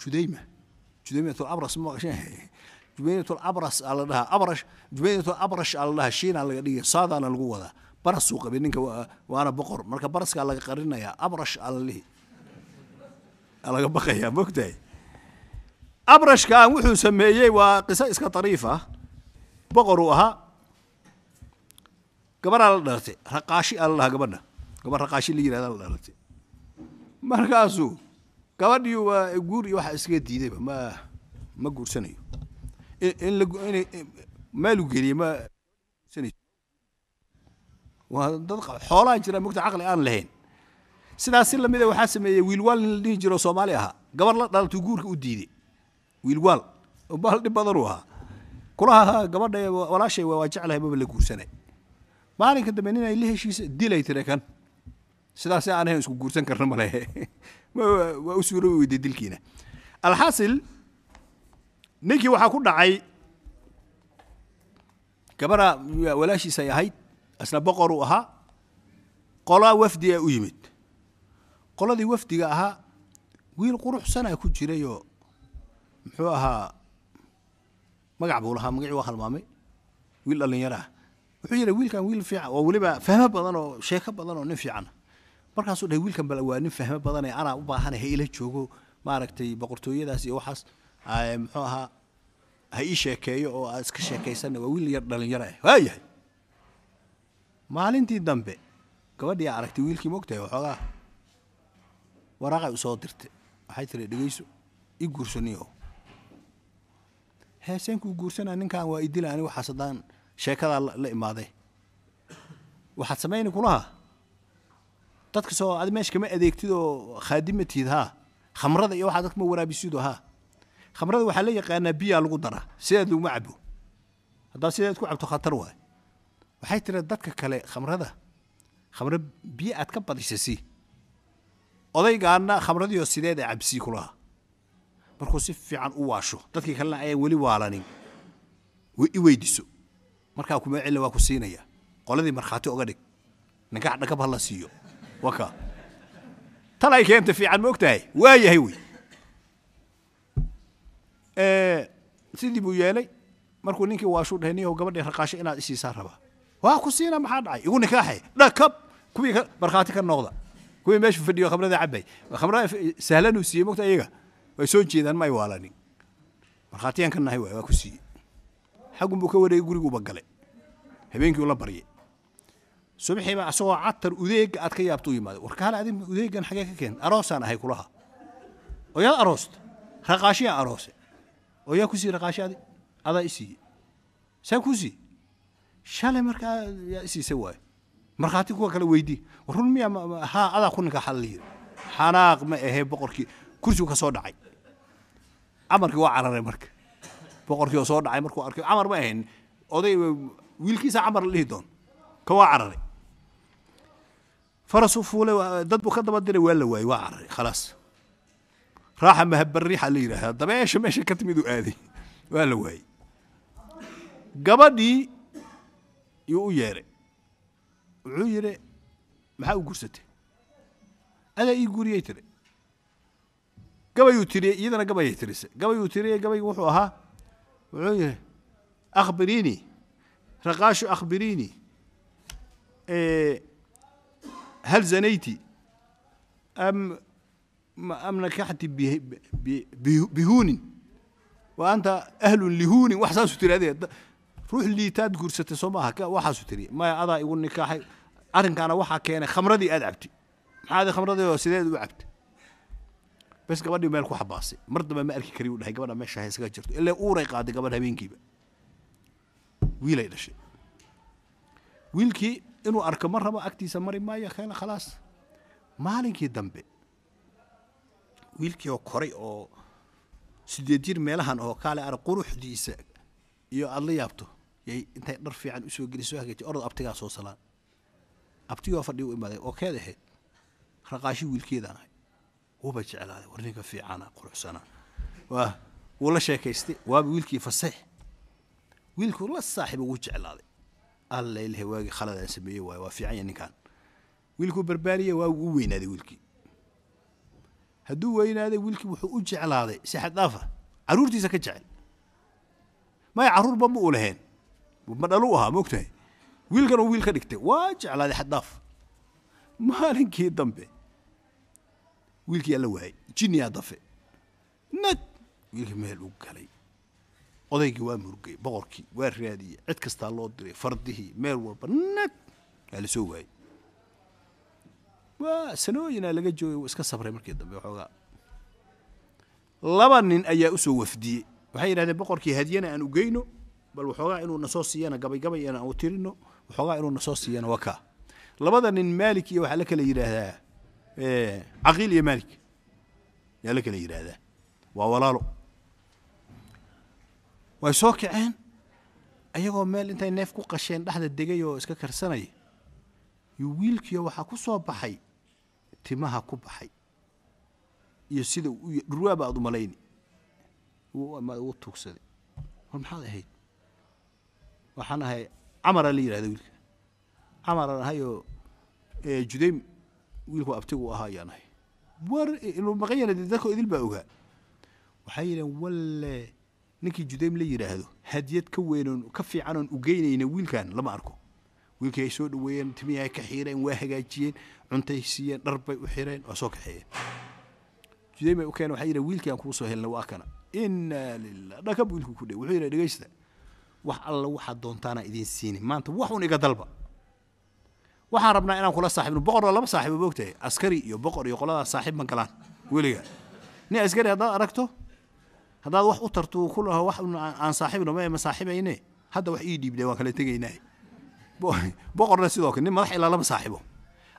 judayma judaymatul abras ma maqasheen judaymatul abras aa la dhahaa abrash judaymatul abrash aa la dhahaa shiina laga dhigaya saadaana lagu wadaa barasuu qabay ninka waa- waana boqor marka baraskaa laga qarinayaa abrash aa la lihi aa laga baqayaa mogtahay abrashkan wuxuu sameeyey waa qiso iska dariif ah boqor uu ahaa gabaraa la dhalatay raqaashi aa la dhahaa gabadha gabar raqaashi la yidhahda la dhalatay markaasuu gabadhii waa guur iyo waxa iskaga diidayba ma ma guursanayo. In maalu geliye ma guursanayo. Waa dad qa- xoolaa jira mogta caqli aan lahayn. Sidaas si lamida waxaa sameeyey wiilwaal nin la dhihi jiro oo soomaali ahaa. Gabar la dhalatay guurka u diiday. Wiilwaal oo bahal dhib badan uu ahaa. Kulaha gabadha walaashay waa jeclahay maba la guursanay. Maalinka dambe nin ay la dilay tire kan sidaas aan isku guursan karna male Ma- waa u weyday dilkiina. Alxasil ninkii waxaa ku dhacay gabadha walaashiisay ahayd isna boqor uu ahaa qolaa wafdi a u yimid. Qoladii wafdiga ahaa wiil quruxsanaa ku jirayoo muxuu ahaa magac buu lahaa magacii waa halmaamay wiil dhallinyaro ah. Wuxuu yidhi wiilkan wiil fiican oo weliba fahmo badan oo sheeko badan oo nin fiican ah markaasuu dhahay wiilkan bal waa nin fahmo badan ee anaa u baahan ha ila joogo maaragtay boqortooyadaas iyo waxaas muxuu ahaa ha ii sheekeeyo oo aad iska sheekaysanna waa wiil yar dhallinyaro ah waayahay maalintii dambe gabadhii aa aragtay wiilkii mogtahay waxoogaa waraaqay u soo dirtay. Waxay tiri dhegeyso i guursaniyo heeseenkuu guursanaa ninkan waa idila ani waxaas haddaan sheekadaa la imaaday. Waxaad samayni kulaha dadka soo adi meesha kama adeegtid oo khaadimatid haa khamrada iyo waxaa dadka ma waraabisido haa khamrada waxaa la yaqaanaa biyaa lagu daraa sideed laguma cabo haddaad sideed ku cabto khatar waay. Waxay tiri dadka kale khamrada khamro biyo aad ka badisa si odaygaana khamradiioo sideed a cabsii kulaha markuu si fiican u waasho dadkii kalena ayaan weli waalanin. I weydiso. Markaa kuma cilla waa ku siinaya. Qoladii markhaati oga dhig. Ninkax dhakab ha la siiyo waka. Tal ay keenta fiican ma og tahay waa yahay wey sidii buu yeelay markuu ninkii waashuu dhahay niyow gabadhii raqaasho inaad isiisaa rabaa. Waa ku siina maxaa dhacay? Igu nikaaxay. Dhakab! Kuwii markhaati ka noqda. Kuwii meesha fadhiyo khamrada cabay khamrada sahlanuu siiyey mogta iyaga. Way soo jeedaan ma ay waalanin markhaatiyaan ka nahay waay waa ku siiyey. Xaggun buu ka wareegay guriguuba gale habeenkii ula baryay subaxiiba asagoo catar udeega aad ka yaabta u yimaaday war kaale adi udeegan xagee ka keen. Aroosaan ahay kulaha. Oo aroosta raqaashiyaan aroose. Oo yaa raqaashi adi? Adaa i siiyey saa kuu shalay markaa yaa isiisa waaye markhaati kuwa kale weydii war run miya haa adaa ku ninka xal yiri. Xanaaq ma ahee boqorkii. Kursigu ka soo dhacay. Camarkii waa cararay marka. Boqorkii oo soo dhacay markuu arkay camar ma ahayn oday wiilkiisa camar la dhihi doon. Ka waa cararay farasuu fuulay dad buu ka daba diray waa la waayey waa cararay khalaas raaxa mahabariixa la yidhaahdaa dabeesha meesha ka timid uu aaday waa la waayey gabadhii yuu u yeeray wuxuu yidhi maxaa u gursatay adaa ii guuriyey tiri gabayuu tiriyey iyadana gabayay tirisay gabayuu tiriyey gabaygu wuxuu ahaa wuxuu yidhi akhbiriinii raqaashu akhbiriinii bihuunin wa anta ahlun lihuunin wax saasuu tiri adee ruux liitaad guursatay soo maaha waxaasuu tiri maya adaa igu nikaaxay arrinkaana waxaa keenay khamradii aad cabtay maxaa adi khamradii oo sideed u cabtay bes gabadhii meel ku xabaasay mar dambe ma arki kari u dhahay gabadha meesha isaga jirto ilaa uuray qaaday gabadh habeenkiiba wiilay dhashay wiilkii inuu arko ma rabo agtiisa mari maayo keena khalaas. Maalinkii dambe wiilkii oo koray oo sideed jir meelahan oo kaale arag quruxdiisa iyo aada la yaabto yay intay dhar fiican u soo geli soo hagaajiy orod abtigaa soo salaan. Abtigoo fadhi u imaaday oo keed ahayd raqaashi wiilkeedaan ahay. Wuuba jeclaaday war ninka fiicana quruxsana. Waa wuu la sheekaystay waaba wiilkii faseex wiilkuu la saaxiiba wuu jeclaaday alla ilahay waagii khaladaan sameeyey waay waa fiican ya ninkan wiilkuu barbaariyey waa u weynaaday wiilkii. Hadduu weynaaday wiilkii wuxuu u jeclaaday si xad dhaafa caruurtiisa ka jecel. Maya caruurba ma u lahayn. Ma dhalu ahaa moogtahay wiilkan uu wiil ka dhigtay. Waa jeclaaday xad dhaaf. Maalinkii dambe wiilkii alla waayay jinniyaa dafe. Nag wiilkii meel u galay odaygii waa murugay boqorkii waa raadiyey cid kastaa loo diray fardihii meel walba nag waa la soo waayey. Waa sanooyinaa laga joogay wuu iska sabray markii dambe waxoogaa. Laba nin ayaa u soo wafdiyey. Waxay yidhahdeen boqorkii hadiyana aan ugeyno bal waxoogaa inuu nasoo siiyana gabay gabay aan u tirino waxoogaa inuu nasoo siiyana waa kaa labada nin maalik iyo waxaa la kala yidhaahdaa caqiil iyo maalik yaa la kala yidhaahdaa. Waa walaalo way soo kaceen? Ayagoo meel intay neef ku qasheen dhexda degay oo iska karsanaya iyo wiilkiio waxaa ku soo baxay timaha ku baxay. Iyo sida dhurwaaba aad u malayni uu tuugsaday. War maxaad ahayd? Waxaan ahay camara la yidhahda wiilka. Camaraan ahayoo judaym wiilku abtigu ahaa ayaan ahay. War maqan yana dadkoo idil baa ogaa. Waxay yidhaheen walle ninkii judaym la yidhaahdo hadiyad ka weynoon ka fiican oon ugeynayna wiilkan lama arko. Wiilkii ay soo dhaweeyeen timihii ay ka xiireen waa hagaajiyeen cuntay siiyeen dhar bay u xireen waa soo kaxeeyeen judaym bay u keeneen waxay yidhahen wiilkii aan kuu soo helna waa kana. Inaa lilah dhakab wiilku ku dhe wuxuu yidhaha dhegaysta wax alla waxaad doontaana idiin siini. Maanta wax un iga dalba. Waxaan rabnaa inaan kula saaxiibno. Boqorna lama saaxiibo moogtahay askari iyo boqor iyo qoladaas saaxiib ma galaan weliga. Nin askari haddaad aragto haddaad wax u tarto ku laho wax aan saaxiibno ma ma saaxiibayne. Hadda wax ii dhiibdee waan kala tegaynaa boqorna sidoo kale nin madax ilaa lama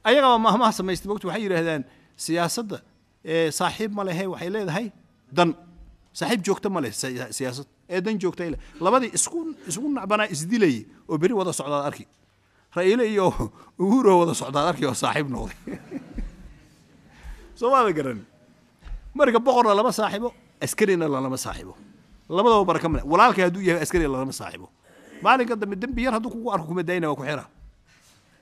ayagaba mahmaha samaystay mogta waxay yidhaahdaan siyaasadda saaxiib ma lehe waxay leedahay. Dan saaxiib joogta ma leh siyaasad. Ee dan joogta ile labadii isku isku nacbanaa isdilayay oo beri wada socdaad arki. Ra'iile iyo uhuro wada socdaad arki oo saaxiib noqday. Soo maada garan marka boqorna lama saaxiibo askarina lalama saaxiibo. Labadaba baraka male walaalkay hadduu yahay askari lalama saaxiibo. Maalinka dambe dembi yar hadduu kugu arko kuma daayna waa ku xira.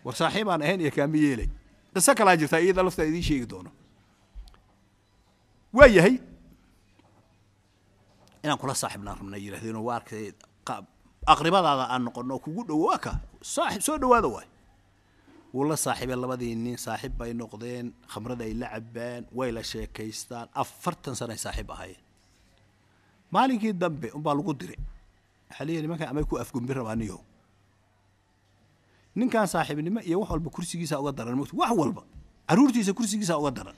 War saaxiibaan ahayn iyo kaama yeelay. Qiso kalaa jirtaa iyada laftaa idiin sheegi doono. Waa yahay inaan kula saaxiibnaan rabna yidhahdeenoo waa arkay aqribadaada aan noqono kugu dhowo ka saaxib soo dhawaada waay. Wuu la saaxiibay labadii nin saaxiib bay noqdeen khamrada ay la cabaan way la sheekaystaan afartan sana saaxiib ahaayeen maalinkii dambe unbaa lagu diray? Waxaa leeyahay nimankan amay ku afgumbi rabaa niyow. Ninkan saaxiibnimo iyo wax walba kursigiisa uga daran mogta wax walba caruurtiisa kursigiisa uga daran.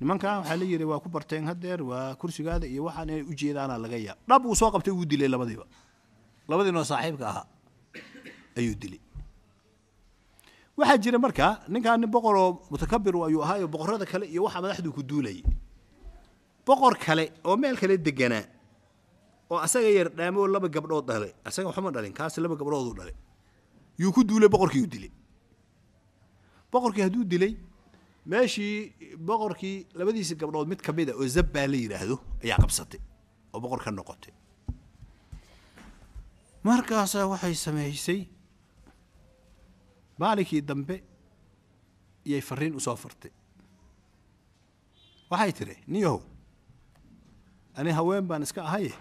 Nimankan waxaa la yidhi waa ku barteen hadeer waa kursigaada iyo waxaan inay ujeedaana laga yaab. Dhab uu soo qabtay wuu dilay labadiiba. Labadiinoo saaxiibka ahaa ayuu dilay. Waxaa jira markaa ninkaan nin boqoroo mutakabir ayuu ahaayo boqorada kale iyo waxaa madaxduu ku duulayay boqor kale oo meel kale deganaa oo asaga yar dhaamoo laba gabdhood dhalay asaga waxma dhalin kaasi laba gabdhooduu dhalay. Yuu ku duulay boqorkii u dilay. Boqorkii hadduu dilay meeshii boqorkii labadiisa gabdhood mid ka mid a oo zabbaa la yidhaahdo ayaa qabsatay oo boqor ka noqotay. Markaasaa waxay samaysay maalinkii dambe iyay fariin u soo fartay. Waxay tidhi niyahow ani haween baan iska ahaye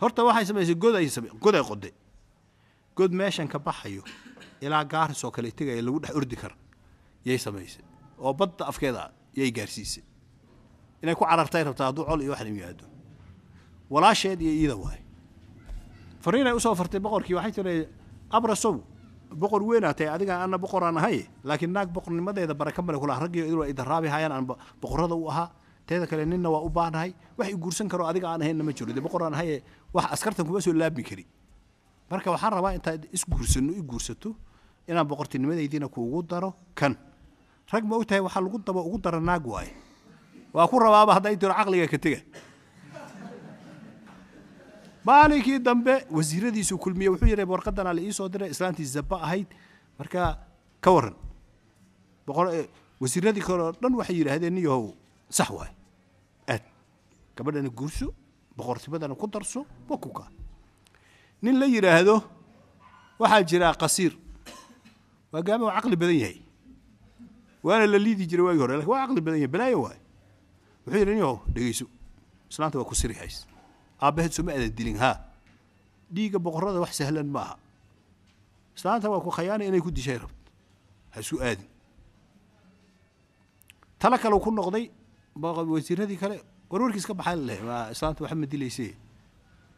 horta waxay samaysay goday goday qoday god meeshan ka baxayo ilaa gaaris oo kale tegaya lagu dhex ordi kara yay samaysay. Oo badda afkeeda yay gaarsiisay. Inay ku carartay rabtaa hadduu col iyo waxan yimaado. Walaasheed iyo iida waay. Fariinay u soo fartay boqorkii waxay tihi abrasow boqor weynaatay adiga ana boqoraan ahay laakiin naag boqornimadeeda baraka male kula raggiyo idil ay hayaan aan boqorada u ahaa teeda kale ninna waa u baanahay wax i guursan karo adiga aan ahaynna ma jiro dee boqoraan ahaye wax askartan kuma soo laabmi kari marka waxaan rabaa intaad isguursano i inaan boqortinimadaydiina kuugu daro kan. Rag ma og tahay waxaa lagu daba ugu dara naag waaye. Waa ku rabaaba hadday tiro caqliga ka tega. Maalinkii dambe wasiiradiisuu kulmiye wuxuu yidhi warqadanaa la iisoo diray islaantii zaba ahayd. Marka ka waran boqor wasiiradii kale dhan waxay yidhaahdeen niyahow sax waay aad gabadhana guurso boqortimadana ku darso wakuka nin la yidhaahdo waxaa jira qasiir waa gaaba caqli badan yahay waana la liidi jiray waagii hore laakiin waa caqli badan yahay balaayo waay wuxuu yidhi ninyahow dhegeyso islaanta waa ku siri aabbaheed suma adan dilin haa dhiigga boqorrada wax sahlan ma aha islaanta waa ku khayaana inay ku dishay rabto ha isku aadin tala kale ku noqday wasiiradii kale warwarkiis ka baxaa leh. Waa islaanta waxa ma dilayse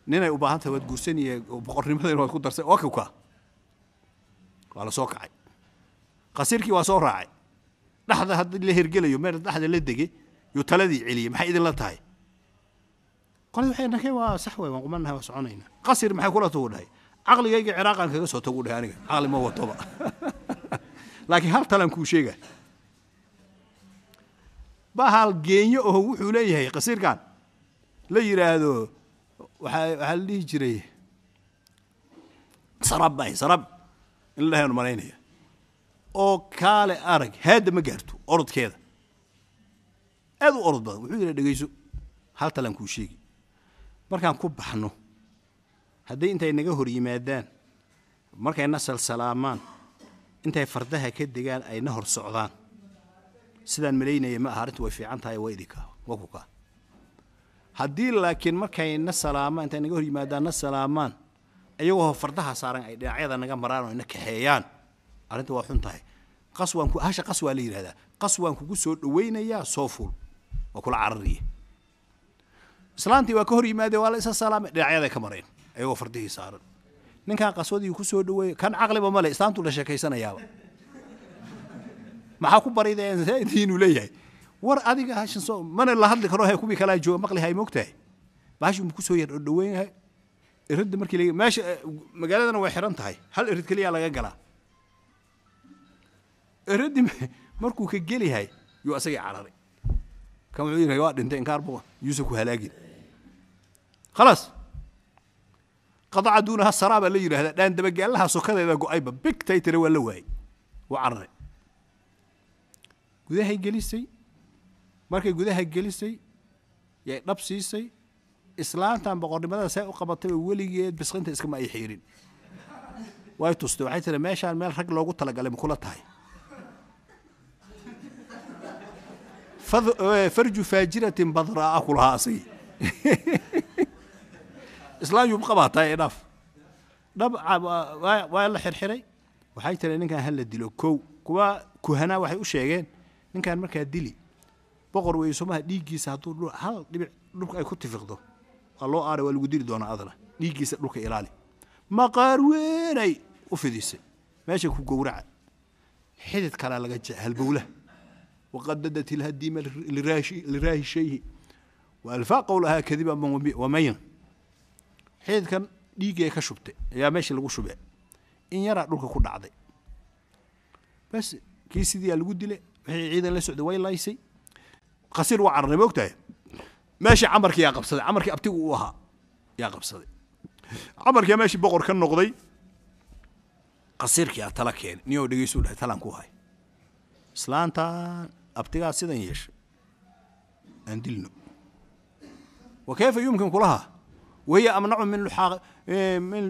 ninay u baahan tahay waad guursaniye boqornimadana waad ku darsay waa kawkaa waa la soo kacay. Qasiirkii waa soo raacay. Dhexda haddii la hergelayo meel dhexda la degay yuu taladii celiyey maxay idinla tahay? Qoladi waxay nakay waa sax wey waan qumanahay waa soconayna. Qasir maxay kula tagu dhahay? Caqligayga ciraaqan kaga soo tagu dhahay aniga. Caqli ma watoba. Laakiin hal talan kuu sheega bahal geenyo oo wuxuu leeyahay qasiirkan. La yidhaahdo waxaa la dhihi jiray sarab bay sarab in la malaynaya. Oo kaale arag haadda ma gaarto orodkeeda. Aad u orod badan wuxuu yidhi dhegeyso hal talan kuu sheegi. Markaan ku baxno haddii intay naga hor yimaadaan markayna salsalaamaan intay fardaha ka degaan ay na hor socdaan sidaan malaynaya ma aha arrintu way fiican tahay waa idinka waa ku kaa haddii laakiin markay na salaamaan intay naga hor yimaadaan na salaamaan iyagoo fardaha saaran ay dhinacyada naga maraan oo ina kaxeeyaan arrinta waa xun tahay. Qas waan ku hasha qas waa la yidhahdaa qas waan kugu soo dhawaynayaa soo ful waa kula carariya islaantii waa ka hor yimaadee waa la isa salaamay dhinacyaday ka mareen ayagoo fardihii saaran. Ninkan qaswadii ku soo kan caqliba male islaantu la sheekaysanayaaba maxaa ku barideen inuu leeyahay. War adiga hashan soo mana la hadli karo kuwii kalaa jooga maqli hay mogtahay bahashu ku soo yar dhaweynyahay iridda markii meesha magaaladana way xiran tahay. Hal irid keliya laga galaa iriddi markuu ka geliyahay yuu asagii cararay. Kan wuxuu yidhi waa dhintay inkaar buqa yuusuf ku halaagin. Khalaas qadaca duunaha saraa baa la yidhahdaa dhaan dabagaalaha sokadeeda go'ayba bigtay tire waa la waayey wuu cararay gudahay gelisay markay gudaha gelisay yay dhab siisay islaantan boqornimada see u qabatayba weligeed bisqinta iskama ay xiirin. Way tustay waxay tiri meeshaan meel rag loogu talagalay ma kula tahay. Farju faajiratin badraa kulahaa islaan yuu qabaa tahay dhaaf. Dhab waa la xirxiray. Waxay tiri ninkan ha la dilo kow. Kuwa kuhanaa waxay u sheegeen ninkan markaa dili. Boqor weeye somaha dhiiggiisa hadduu hal dhibic dhulka ay ku tifiqdo waa loo aaray waa lagu dili doonaa adana. Dhiiggiisa dhulka ilaali. Maqaar weynay u fidisay. Meesha ku gowraca. Xidid kalaa laga jeca halbowlaha waqadadat ilhadiima liraahishayhi waalfaa qowlahaa kadiba wamayan xididkan dhiiggay ka shubtay. Ayaa meesha lagu shubee. In yaraa dhulka ku dhacday. Bas kii sidiiyaa lagu dilay wixii ciidan la socday way laysay qasiir waa cararay ma ogtahay? Meeshii camarkii yaa qabsaday camarkii abtigu u ahaa yaa qabsaday. Camarkiyaa meeshii boqor ka noqday qasiirkii aa tala keenay niyoo dhegeysu dhahay talaan ku hay. Islaantan abtigaa sidan yeeshay aan dilno. Wa kayfa yumkin kulaha? Wahiya amnacu min min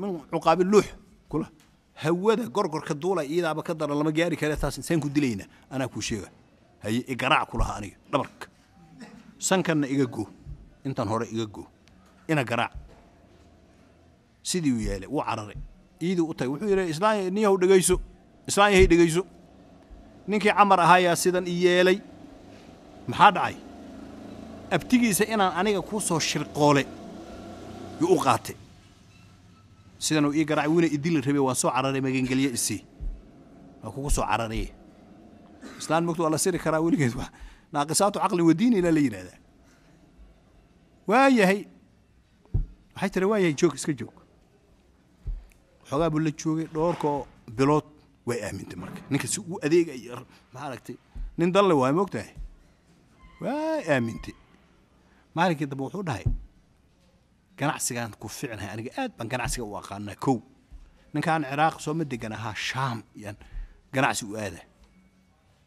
min cuqaabi luux kula hawada gorgorka duula iyadaaba ka daran lama gaari kare taas insaan ku dilayna. Anaa kuu sheega. Haye igaraac kulaha aniga dhabarka. Sankanna iga goo. Intan hore iga goo. Ina garaac. Sidii uu yeelay wuu cararay. Iidii u tagay wuxuu yidhi islaan niyahow dhegayso islaan yahay dhegayso ninkii camar ahaayaa sidan i yeelay. Maxaa dhacay? Abtigiisa inaan aniga kuu soo shirqoole yuu u qaatay sidan uu ii garaacay wiina idili rabay waan soo cararay magangelye isii waa kugu soo cararaye islaan mogta waa la siri karaa weligeed naaqisaatu caqli wadiini ilaa la yidhahdaa waa yahay waxay tiri waa yahay joog iska joog. Xoogaa buu la joogay dhoorkoo bilood way aamintay marka. Ninka si uu adeegaya maaragtay nin dalle waa moogtahay? Waa aamintay. Maalinkii dambe wuxuu dhahay ganacsigaan ku ficnahay aniga aad baan ganacsiga u aqaanaa kow. Ninkaan ciraaq soo ma degan ahaa shaam yaan ganacsi u aada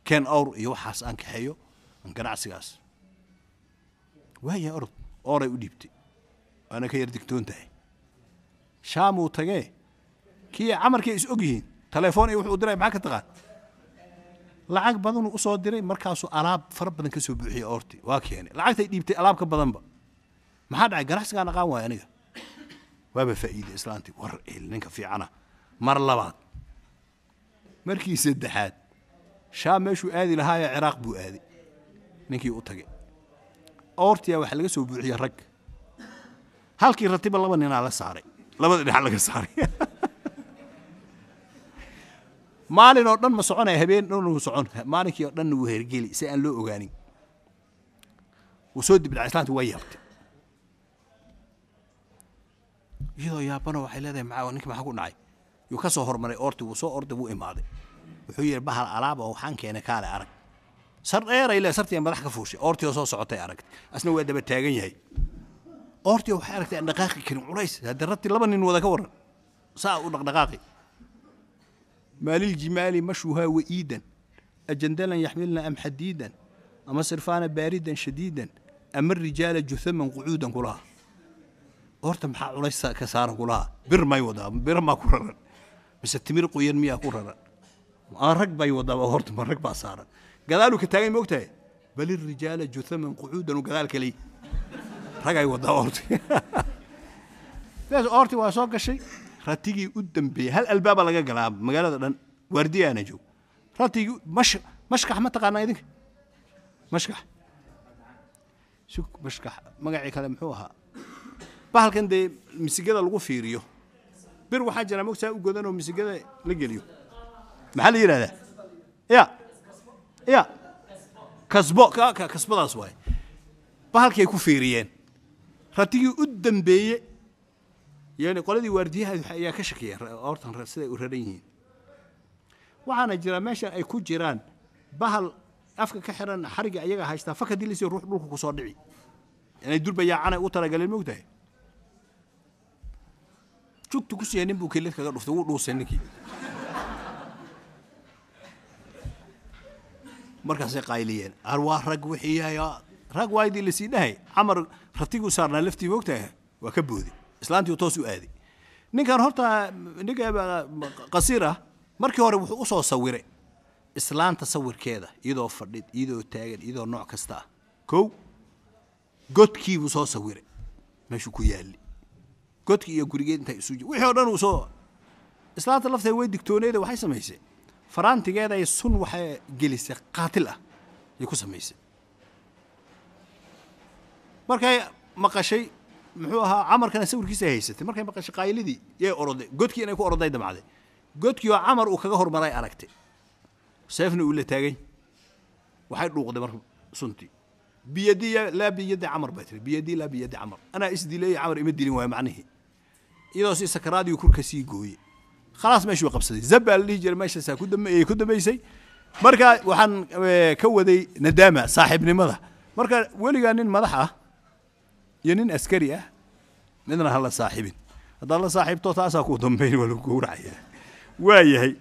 ken awr iyo waxaas aan kaxeeyo ganacsigaas. Waaya orod ooray u dhiibtay waana ka yar digtoon tahay shaamuu tagee kii camarkii is og yihiin telefoon iyo wuxuu diray maxaa ka taqaan? Lacag badanuu u soo diray markaasuu alaab fara badan ka soo buuxiyey waa keenay lacagtay dhiibtay alaab badanba maxaa dhacay ganacsigaan aqaan waay aniga. Waaba faa'iide islaantii. War el ninka fiicana. Mar labaad. Markii saddexaad shaam meeshuu aadi lahaayee ciraaq buu aaday ninkii u tagay. Oortiyaa waxaa laga soo buuxiyey rag. Halkii ratiba laba ninaa la saaray. Labada dhinac laga saaray. Maalin oo dhan ma soconaya habeen dhan uu socon. Maalinkii oo dhanna wuu hergeli si aan loo ogaanin. Wuu soo dibdhacay islaanti waa yaabtay iyadoo yaabana waxay leedahay maxaa ninka maxaa ku dhacay? Yuu ka soo hormaray oorti wuu soo orday wuu imaaday. Wuxuu yidhi bahal alaaba oo waxaan keenay kaale arag. Sar dheeray le sartii madax ka fuushay oortii oo soo socotay aragtay asna waa daba taagan yahay. Oortii waxay aragtay aan dhaqaaqi karin culays haddii laba nin wada ka waran saa u dhaqdhaqaaqi. Maaliljimaali mashuuhaa wa'iidan ajandalan yaxmilna am xadiidan ama sirfaana baaridan shadiidan ama rijaala juthaman qucuudan kulaha horta maxaa culays ka saaran kulaha bir may wadaa bir maa ku raran. Mise timir qoyan miyaa ku raran? Aan rag bay wadaa horta ma rag baa saaran. Gadaaluu ka taagan moogtahay bal irijaala juthaman qucuudan gadaal kale ragay wadaa horta. Sidaas oorti waa soo gashay. Ratigii u dambeeyey. Hal albaaba laga galaa magaalada dhan. Waardiyaana joog. Ratigii mash mashkax ma taqaanaa idinka? Mashkax. Sug mashkax. Magacii kale muxuu ahaa bahalkan dee misigada lagu fiiriyo. Bir waxaa jira mogtaa u godan oo misigada la geliyo. Maxaa la yidhahdaa ya ya. Kasbo kasbadaas waay. Bahalkay ku fiiriyeen. Ratigii u dambeeye yani qoladii waardiyaha ayaa ka shakiyeen hortan siday u raran yihiin. Waxaana jira meeshan ay ku jiraan bahal afka ka xiran xariga ayaga haystaa. Faka dilisi ruux dhulka ku soo dhici. Inay durbayaacanay u talagaleen mogtahay jugtu ku nin buu kelid kaga dhuftay wuu dhuusay ninkii markaasay qayliyeen waa rag wixii rag waaydii la sii dhahay. Camar ratiguu saarnaa laftii mogtahay waa ka booday islaantii toos u aaday ninkan horta ninka qasiir ah markii hore wuxuu u soo sawiray islaanta sawirkeeda iyadoo fadhid iyadoo taagan iyadoo nooc kasta. Ah kow godkiibuu soo sawiray. Meeshuu ku yaalli godkii iyo gurigeed intay isu wixii oo dhan uu soo islaanta lafteeda way digtooneeda waxay samaysay. Faraantigeeday sun waxay gelisay qaatil ah ayay ku samaysay. Markay maqashay muxuu ahaa camarkana sawirkiisa haysatay. Markay maqashay qaylidii yay oroday godkii inay ku oroday damacday. Godkii oo camar uu kaga hormaray aragtay. Seefna uu la taagay. Waxay dhuuqday marka suntii. Biyadii laa biyadi camar bay tiri biyadii laa biyadi camar. Anaa isdileeyay camar ima dilin waayo macnihii iyadoo si sakaraadii kurka sii gooyey khalaas meeshuu qabsaday zabbaa la dhihi jiray meeshaasaa ku dambeeyey ku dambaysay marka waxaan ka waday nadaama saaxiibnimada marka weligaa nin madax ah iyo nin askari ah midna ha la saaxiibin haddaad la saaxiibto taasaa ku dambayn waa lagu gowracayaa waa yahay